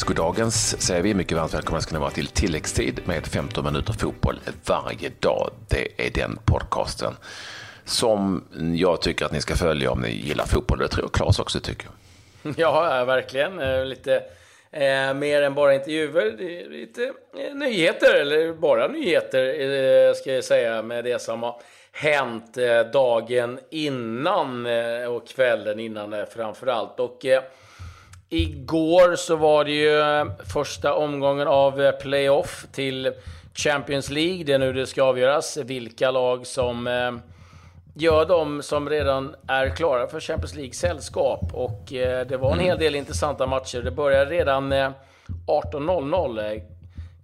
Dagens goddagens säger vi mycket varmt välkomna ska ni vara till tilläggstid med 15 minuter fotboll varje dag. Det är den podcasten som jag tycker att ni ska följa om ni gillar fotboll. Det tror jag Claes också tycker. Ja, verkligen. Eh, lite eh, mer än bara intervjuer. Lite eh, nyheter, eller bara nyheter eh, ska jag säga, med det som har hänt eh, dagen innan eh, och kvällen innan eh, framför allt. Och eh, igår så var det ju eh, första omgången av eh, playoff till Champions League. Det är nu det ska avgöras vilka lag som eh, gör de som redan är klara för Champions League sällskap. Och det var en hel del intressanta matcher. Det började redan 18.00.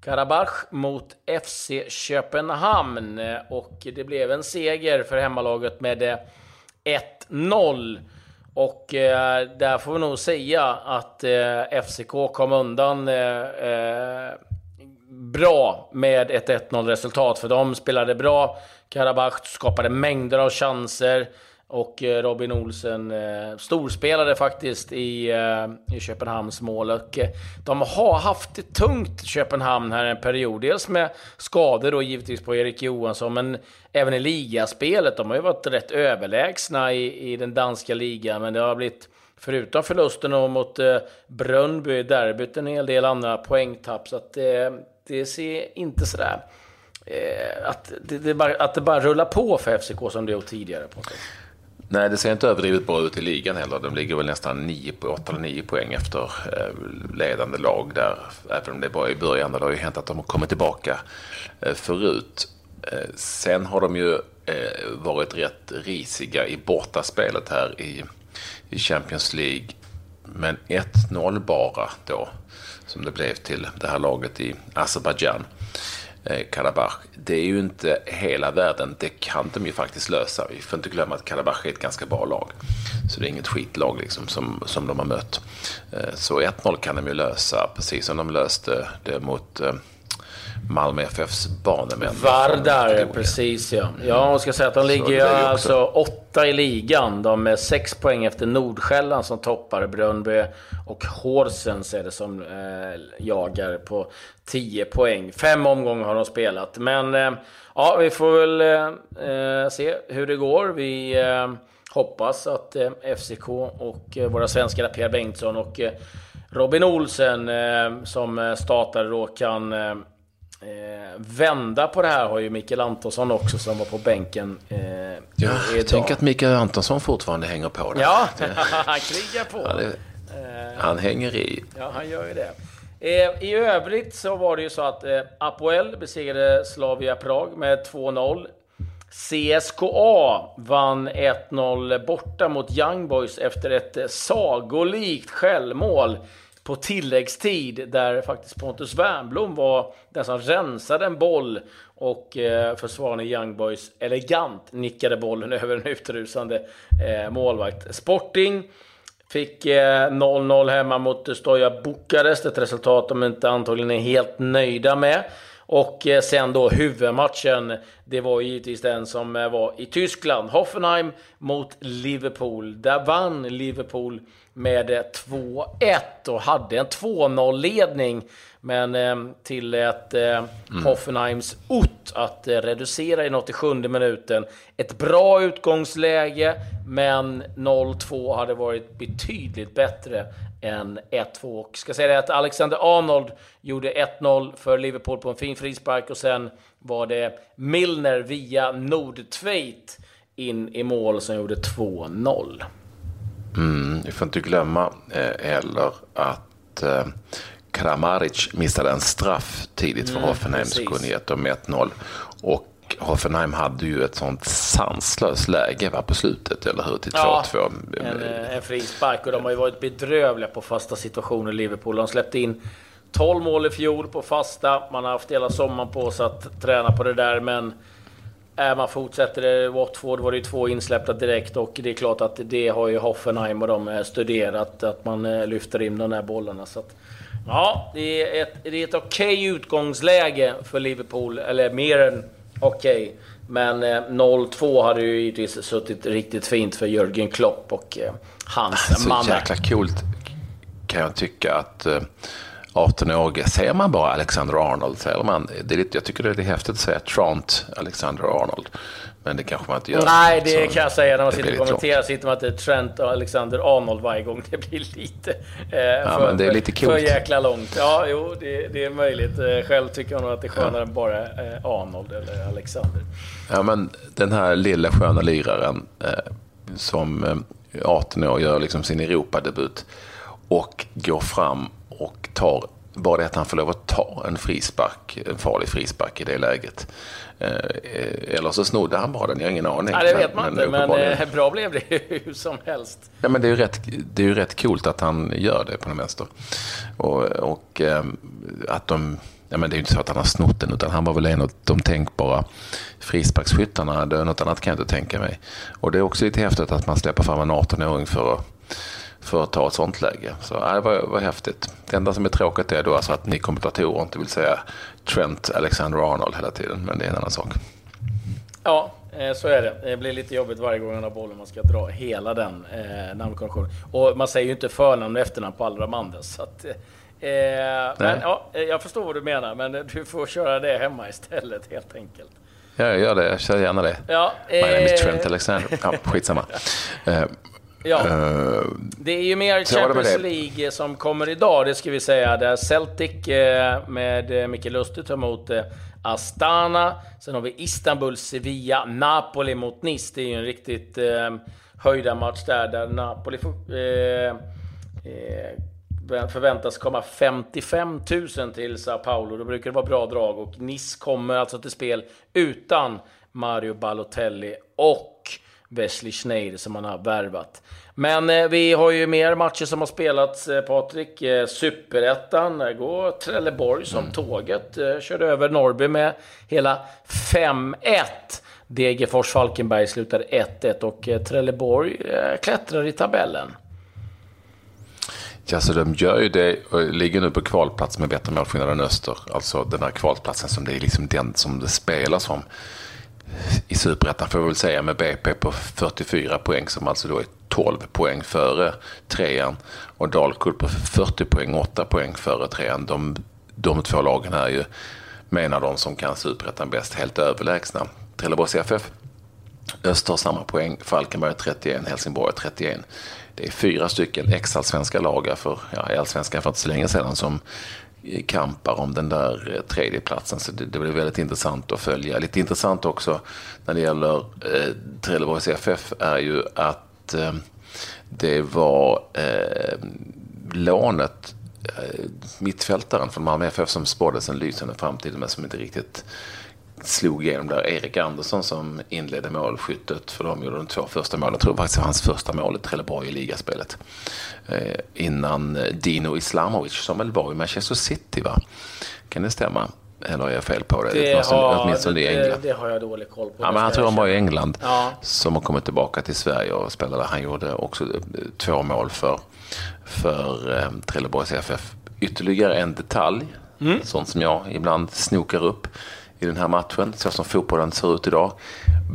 Karabach mot FC Köpenhamn och det blev en seger för hemmalaget med 1-0. Och eh, där får vi nog säga att eh, FCK kom undan eh, eh, bra med ett 1-0 resultat. För de spelade bra. Karabach skapade mängder av chanser. Och eh, Robin Olsen eh, storspelade faktiskt i, eh, i Köpenhamns mål. Och, de har haft det tungt, Köpenhamn, här en period. Dels med skador då givetvis på Erik Johansson, men även i ligaspelet. De har ju varit rätt överlägsna i, i den danska ligan, men det har blivit, förutom förlusten mot eh, Brönnby i derbyt, en hel del andra poängtapp. Så att, eh, det ser inte sådär... Eh, att, det, det bara, att det bara rullar på för FCK som det gjort tidigare. På sig. Nej, det ser inte överdrivet bra ut i ligan heller. De ligger väl nästan 9, 8 eller 9 poäng efter eh, ledande lag där. Även om det är bara i början. Det har ju hänt att de har kommit tillbaka eh, förut. Eh, sen har de ju varit rätt risiga i bortaspelet här i, i Champions League. Men 1-0 bara då, som det blev till det här laget i Azerbajdzjan. Eh, Karabach. Det är ju inte hela världen. Det kan de ju faktiskt lösa. Vi får inte glömma att Karabach är ett ganska bra lag. Så det är inget skitlag liksom som, som de har mött. Eh, så 1-0 kan de ju lösa, precis som de löste det mot eh, Malmö FFs banemän. Vardar, precis ja. Ja, man ska säga att de ligger alltså åtta i ligan. De är sex poäng efter Nordsjälland som toppar Brönnby. Och Horsens är det som eh, jagar på 10 poäng. Fem omgångar har de spelat. Men eh, ja, vi får väl eh, se hur det går. Vi eh, hoppas att eh, FCK och eh, våra svenskar Pierre Bengtsson och Robin Olsen som startade då kan Eh, vända på det här har ju Mikael Antonsson också som var på bänken. Eh, ja, jag tänker att Mikael Antonsson fortfarande hänger på det. Ja, han krigar på. Det, eh, han hänger i. Ja, han gör ju det. Eh, I övrigt så var det ju så att eh, Apoel besegrade Slavia Prag med 2-0. CSKA vann 1-0 borta mot Young Boys efter ett eh, sagolikt självmål på tilläggstid där faktiskt Pontus Wernbloom var den som rensade en boll och eh, försvararen i Young Boys elegant nickade bollen över en utrusande eh, målvakt. Sporting fick 0-0 eh, hemma mot Stoja Bukarest, ett resultat de inte antagligen är helt nöjda med. Och eh, sen då huvudmatchen, det var givetvis den som eh, var i Tyskland. Hoffenheim mot Liverpool. Där vann Liverpool med 2-1 och hade en 2-0-ledning. Men eh, tillät eh, mm. Hoffenheims Ott att eh, reducera i 87 minuten. Ett bra utgångsläge, men 0-2 hade varit betydligt bättre än 1-2. Och ska säga det att Alexander Arnold gjorde 1-0 för Liverpool på en fin frispark och sen var det Milner via Nordtveit in i mål som gjorde 2-0. Mm, vi får inte glömma eh, heller att eh, Kramaric missade en straff tidigt för mm, Hoffenheim som kunde gett dem 1-0. Och Hoffenheim hade ju ett sånt sanslöst läge va, på slutet, eller hur? Till 2-2. Ja, en, eh, en frispark och de har ju varit bedrövliga på fasta situationer, Liverpool. De släppte in 12 mål i fjol på fasta. Man har haft hela sommaren på sig att träna på det där, men Äh, man fortsätter. Watford var det ju två insläppta direkt och det är klart att det har ju Hoffenheim och de studerat, att man eh, lyfter in de här bollarna. Så att, ja, det är ett, det är ett okej okay utgångsläge för Liverpool, eller mer än okej. Okay. Men eh, 0-2 hade ju givetvis suttit riktigt fint för Jörgen Klopp och eh, hans Så jäkla coolt kan jag tycka att eh, 18-årige, säger man bara Alexander Arnold? Säger man, det är lite, jag tycker det är häftigt att säga Trant Alexander Arnold. Men det kanske man inte gör. Nej, det så kan jag säga när man sitter och kommenterar. Sitter man inte Trent och Alexander Arnold varje gång. Det blir lite... Eh, ja, för, men det är lite coolt. För jäkla långt. Ja, jo, det, det är möjligt. Eh, själv tycker jag nog att det är skönare ja. än bara eh, Arnold eller Alexander. Ja, men den här lilla sköna liraren eh, som eh, 18 år gör liksom sin Europadebut och går fram och tar bara det att han får lov att ta en frispark, en farlig frispark i det läget. Eh, eller så snodde han bara den, jag har ingen aning. Ja, det vet man inte, men, men bra blev det hur som helst. Ja, men det är ju rätt, det är ju rätt coolt att han gör det på den vänster. Och, och att de Ja, men det är ju inte så att han har snott den, utan han var väl en av de tänkbara frisparksskyttarna. Något annat kan jag inte tänka mig. Och det är också lite häftigt att man släpper fram en 18-åring för att, för att ta ett sånt läge. Så ja, det var, var häftigt. Det enda som är tråkigt är då alltså att ni kommentatorer inte vill säga Trent Alexander-Arnold hela tiden, men det är en annan sak. Ja, eh, så är det. Det blir lite jobbigt varje gång han har bollen. Man ska dra hela den eh, namnkonventionen. Och man säger ju inte förnamn och efternamn på alla de andra. Så att, eh, Eh, men ja, jag förstår vad du menar, men du får köra det hemma istället helt enkelt. Ja, jag gör det. Jag kör gärna det. Ja, My name is Trent Alexander. Ja, skitsamma. Eh, ja. Uh, det är ju mer Champions League som kommer idag, det ska vi säga. Där Celtic eh, med Micke Lustig tar emot Astana. Sen har vi Istanbul, Sevilla, Napoli mot Nice. Det är ju en riktigt eh, höjda match där, där Napoli eh, eh, förväntas komma 55 000 till Sao Paulo. Då brukar det vara bra drag och Nice kommer alltså till spel utan Mario Balotelli och Wesley Schneider som man har värvat. Men eh, vi har ju mer matcher som har spelats, eh, Patrik. Eh, Superettan, där går Trelleborg som mm. tåget. Eh, körde över Norrby med hela 5-1. Degerfors Falkenberg slutade 1-1 och eh, Trelleborg eh, klättrar i tabellen. Ja, så de gör ju det och ligger nu på kvalplats med bättre målskillnad än Öster. Alltså den här kvalplatsen som det är liksom den som det spelas om i Superettan får vi väl säga med BP på 44 poäng som alltså då är 12 poäng före trean och Dalkurd på 40 poäng, 8 poäng före trean. De, de två lagen är ju, menar de som kan Superettan bäst, helt överlägsna. Trelleborgs FF, Öster har samma poäng, Falkenberg 31, Helsingborg 31 det är fyra stycken ex-allsvenska lagar, för, ja, i allsvenskan för inte så länge sedan som kampar om den där eh, tredjeplatsen. Så det, det blir väldigt intressant att följa. Lite intressant också när det gäller eh, Trelleborgs FF är ju att eh, det var eh, lånet, eh, mittfältaren från Malmö FF som spåddes en lysande framtid men som inte riktigt slog igenom där. Erik Andersson som inledde målskyttet för de gjorde de två första målen. Jag tror faktiskt det var hans första mål i Trelleborg i ligaspelet. Eh, innan Dino Islamovic som väl var i Manchester City va? Kan det stämma? Eller är jag fel på det? Det, har, åtminstone det, det, det har jag dålig koll på. Ja, men han tror han var i England. Ja. Som har kommit tillbaka till Sverige och spelade. Han gjorde också eh, två mål för, för eh, Trelleborgs FF. Ytterligare en detalj, mm. sånt som jag ibland snokar upp i den här matchen, så som fotbollen ser ut idag.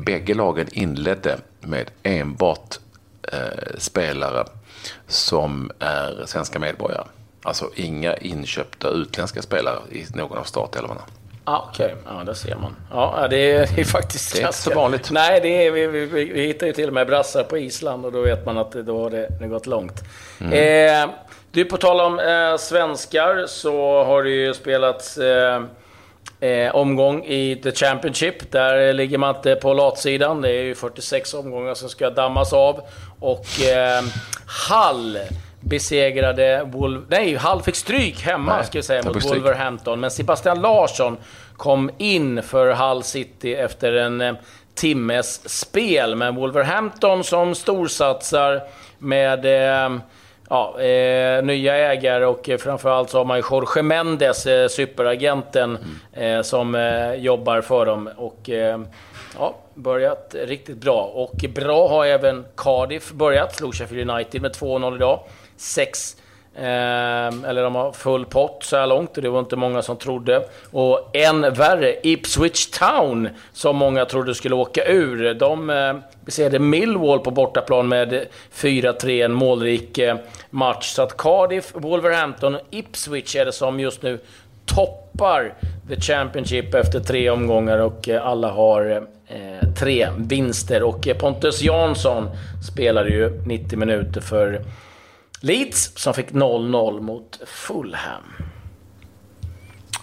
Bägge lagen inledde med enbart eh, spelare som är svenska medborgare. Alltså inga inköpta utländska spelare i någon av startelvorna. Ah, Okej, okay. ja det ser man. Ja, det är, det är faktiskt Det är ganska... inte så vanligt. Nej, det är, vi, vi, vi, hittar ju till och med brassar på Island och då vet man att då har det, det gått långt. Mm. Eh, du, på tal om eh, svenskar så har det ju spelats eh, eh, omgång i The Championship. Där ligger man inte på latsidan. Det är ju 46 omgångar som ska dammas av. Och eh, Hall besegrade Wolf... Nej, Hall fick stryk hemma Nej, ska jag säga mot Wolverhampton. Men Sebastian Larsson kom in för Hull City efter en eh, timmes spel. Men Wolverhampton som storsatsar med... Eh, ja, eh, nya ägare och framförallt så har man ju Jorge Mendes, eh, superagenten, mm. eh, som eh, jobbar för dem. Och eh, ja, börjat riktigt bra. Och bra har även Cardiff börjat. Slog Sheffield United med 2-0 idag. Sex Eh, Ehm, eller de har full pott så här långt och det var inte många som trodde. Och än värre, Ipswich Town, som många trodde skulle åka ur. De eh, besegrade Millwall på bortaplan med 4-3, en målrik eh, match. Så att Cardiff, Wolverhampton och Ipswich är det som just nu toppar The Championship efter tre omgångar och eh, alla har eh, tre vinster. Och eh, Pontus Jansson spelade ju 90 minuter för Leeds som fick 0-0 mot Fulham.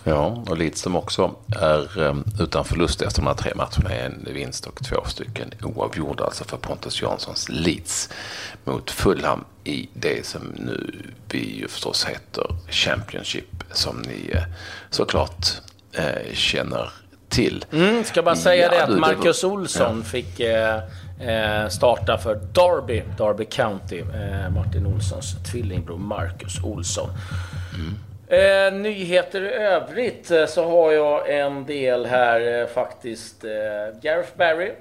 Ja, och Leeds som också är um, utan förlust efter de här tre matcherna. En vinst och två stycken oavgjorda alltså för Pontus Janssons Leeds mot Fulham i det som nu vi ju förstås heter Championship som ni uh, såklart uh, känner till. Mm, ska bara säga ja, det att Marcus Olsson ja. fick uh, starta för Derby, Derby County. Eh, Martin Olssons tvillingbror Marcus Olsson. Mm. Eh, nyheter i övrigt eh, så har jag en del här eh, faktiskt. Eh, Gareth Barry,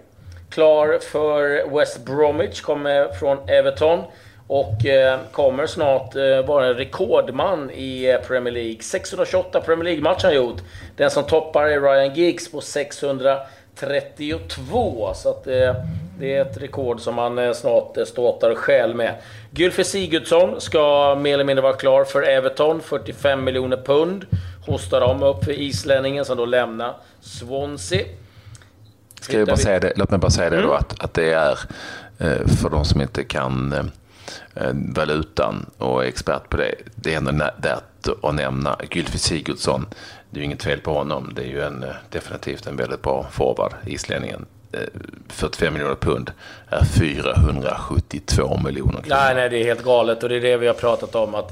klar för West Bromwich, kommer från Everton. Och eh, kommer snart eh, vara en rekordman i Premier League. 628 Premier League-matcher har han gjort. Den som toppar är Ryan Giggs på 600. 632. Så att, det är ett rekord som man snart ståtar själv med. Gylfi Sigurdsson ska mer eller mindre vara klar för Everton. 45 miljoner pund hostar de upp för islänningen som då lämnar Swansea. Ska jag bara säga det, låt mig bara säga det mm. då att, att det är eh, för de som inte kan eh, Eh, valutan och är expert på det. Det är ändå värt att nämna Gylfi Sigurdsson. Det är ju inget fel på honom. Det är ju en, eh, definitivt en väldigt bra forward, islänningen. Eh, 45 miljoner pund är 472 miljoner kronor. Nej, nej, det är helt galet och det är det vi har pratat om att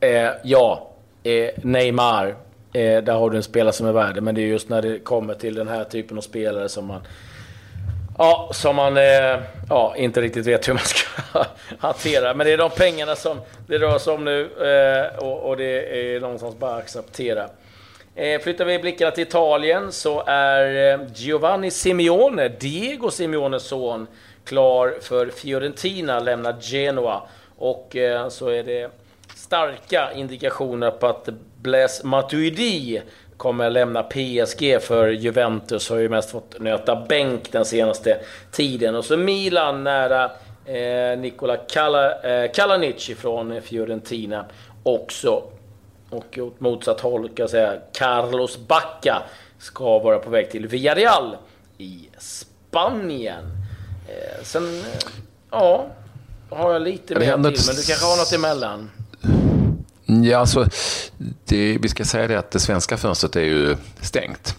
eh, ja, eh, Neymar, eh, där har du en spelare som är värd men det är just när det kommer till den här typen av spelare som man Ja, som man eh, ja, inte riktigt vet hur man ska hantera. Men det är de pengarna som det rör sig om nu eh, och, och, det är någonstans bara att acceptera. Eh, flyttar vi blickarna till Italien så är eh, Giovanni Simeone, Diego Simeones son, klar för Fiorentina, lämnar Genoa. Och eh, så är det starka indikationer på att Blaise Matuidi kommer lämna PSG för Juventus. Har ju mest fått nöta bänk den senaste tiden. Och så Milan nära eh, Nikola Kala, eh, Kalanic från Fiorentina också. Och åt motsatt håll kan jag säga Carlos Bacca ska vara på väg till Villarreal i Spanien. Eh, sen, eh, ja, har jag lite mer till, men du kanske har något emellan? Ja, alltså, det, vi ska säga det att det svenska fönstret är ju stängt.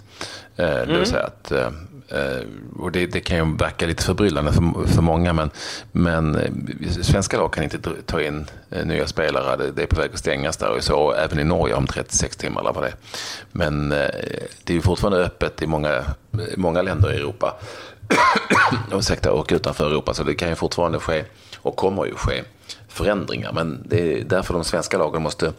Eh, mm. Det vill mm. säga att eh, Eh, och det, det, kan ju verka lite förbryllande för, för många, men, men eh, svenska lag kan inte ta in eh, nya spelare. Det, det är på väg att stängas där och så även i Norge om 36 timmar eller vad det är. Men det är ju fortfarande öppet i många, många länder i Europa. Ursäkta, och utanför Europa, så det kan ju fortfarande ske och kommer ju ske förändringar. Men det är därför de svenska lagen måste,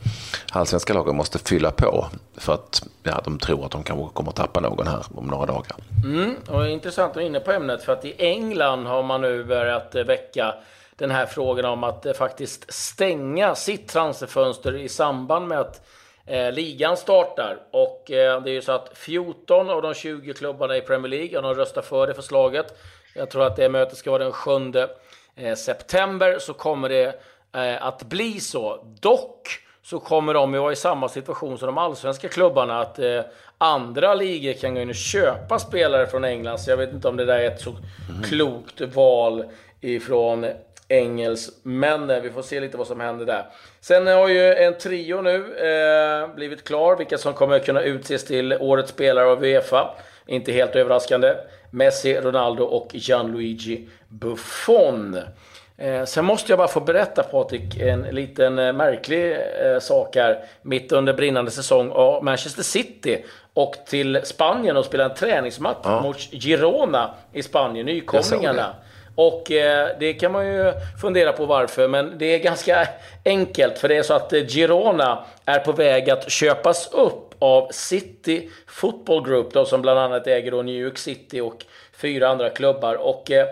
allsvenska lagen måste fylla på. För att ja, de tror att de kanske kommer att tappa någon här om några dagar. Mm, och intressant att du är inne på ämnet. För att i England har man nu börjat eh, väcka den här frågan om att eh, faktiskt stänga sitt transferfönster i samband med att eh, ligan startar. Och eh, det är ju så att 14 av de 20 klubbarna i Premier League har röstat för det förslaget. Jag tror att det mötet ska vara den 7 Eh, september så kommer det eh, att bli så. Dock så kommer de ju vara i samma situation som de allsvenska klubbarna att eh, andra ligor kan gå in och köpa spelare från England. Så jag vet inte om det där är ett så mm. klokt val ifrån engelsmännen. Vi får se lite vad som händer där. Sen har ju en trio nu eh, blivit klar, vilka som kommer kunna utses till årets spelare av Uefa. Inte helt överraskande. Messi, Ronaldo och Gianluigi Buffon. Eh, sen måste jag bara få berätta Patrik, en liten eh, märklig eh, sak här. Mitt under brinnande säsong av Manchester City och till Spanien och spela en träningsmatch ja. mot Girona i Spanien, nykomlingarna. Och eh, det kan man ju fundera på varför, men det är ganska enkelt. För det är så att eh, Girona är på väg att köpas upp av City Football Group, då, som bland annat äger då New York City och fyra andra klubbar. Och eh,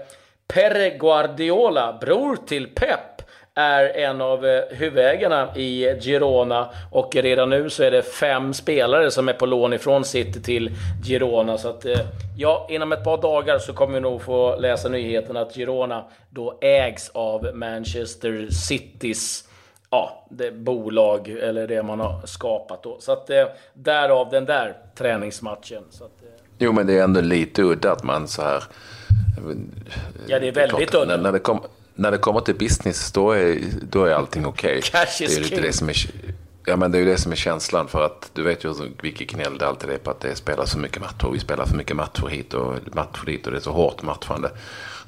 Per Guardiola, bror till Pep, är en av eh, huvudägarna i Girona och redan nu så är det fem spelare som är på lån ifrån City till Girona. Så att, eh, ja, inom ett par dagar så kommer vi nog få läsa nyheten att Girona då ägs av Manchester Citys ja, det bolag eller det man har skapat då. Så att eh, därav den där träningsmatchen. Så att, jo, men det är ändå lite udda att man så här... Ja, det är väldigt klart, udda. När, när, det kom, när det kommer till business, då är, då är allting okej. Okay. Det är det som är, Ja, men det är ju det som är känslan. För att du vet ju vilket gnäll det alltid är på att det spelas så mycket matcher. Vi spelar för mycket matcher hit och matcher dit och det är så hårt matchande.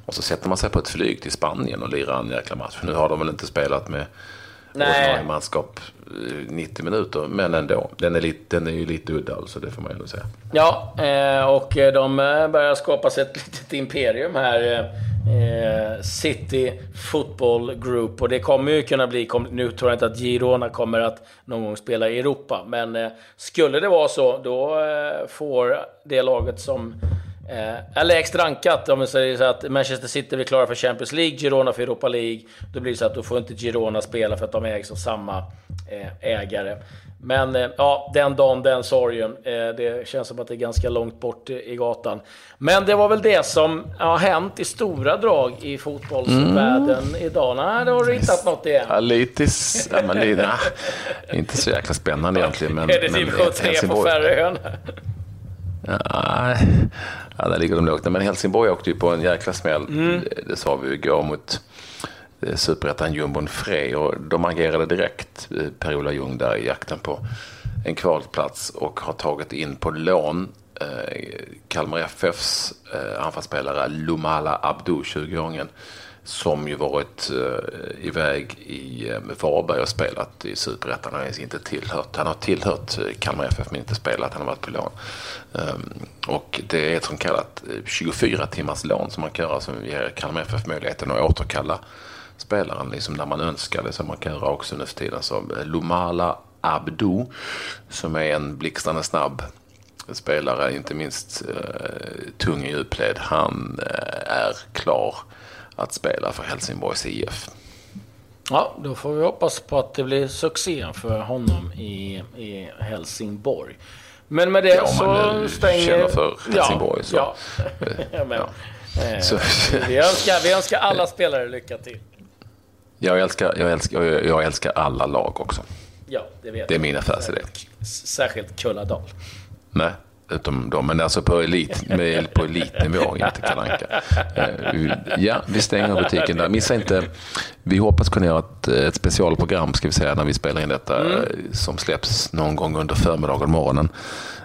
Och så sätter man sig på ett flyg till Spanien och lirar en jäkla match. Nu har de väl inte spelat med ordinarie manskap 90 eh, minuter. Men ändå, den är, lite, den är ju lite udda alltså, det får man ju ändå säga. Ja, eh, och de eh, börjar skapa sig ett litet imperium här. Eh, City Football Group. Och det kommer ju kunna bli, nu tror jag inte att Girona kommer att någon gång spela i Europa. Men eh, skulle det vara så, då eh, får det laget som Eh, lägst rankat, om vi säger så att Manchester City blir klara för Champions League, Girona för Europa League. Då blir det så att då får inte Girona spela för att de ägs av samma ägare. Men eh, ja, den dagen, den sorgen. Eh, det känns som att det är ganska långt bort i gatan. Men det var väl det som har hänt i stora drag i fotbollsvärlden mm. idag. Nej, har du hittat något igen? Ja, lite, ja, men lite, inte så jäkla spännande egentligen. Men, är det division 3 på Färöarna? Ja, ja, där ligger de lågt. Men Helsingborg åkte ju på en jäkla smäll. Mm. Det, det sa vi igår mot Eh, superettan jumbon Frej och de agerade direkt, eh, Per-Ola Ljung, där i jakten på en kvalplats och har tagit in på lån eh, Kalmar FFs anfallsspelare Lumala Abdu, 20-åringen som ju varit iväg i Varberg och spelat i Superettan. Han inte tillhört. Han har tillhört Kalmar FF men inte spelat. Han har varit på lån. Ehm, och det är ett så kallat 24 timmars lån som man kan göra som ger Kalmar FF möjligheten att återkalla spelaren liksom när man önskar det som man kan göra också nu för tiden. Så eh, Lumala Abdu som är en blixtrande snabb spelare, inte minst eh, tung i djupled. Han eh, är klar att spela för Helsingborgs IF. Ja, då får vi hoppas på att det blir succé för honom i, i Helsingborg. Men med det ja, så stänger... känner för Helsingborg ja, så. Ja. ja, eh, så. vi, önskar, vi önskar alla spelare lycka till. Jag älskar, jag älskar, jag älskar alla lag också. Ja, det vet Det är min affärsidé. Särskilt Kulladal. Nej, utom dem. Men alltså på, elit, på elitnivå, inte kalanka. Eh, ja, vi stänger butiken där. Missa inte, vi hoppas kunna göra ett, ett specialprogram ska vi säga, när vi spelar in detta mm. som släpps någon gång under förmiddagen och morgonen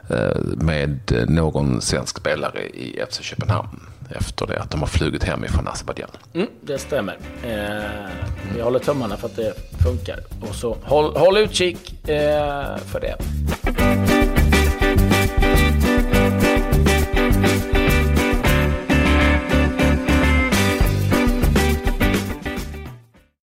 eh, med någon svensk spelare i FC Köpenhamn efter det att de har flugit hem ifrån Azerbajdzjan. Mm, det stämmer. Eh, vi håller tummarna för att det funkar. Och så håll, håll utkik eh, för det.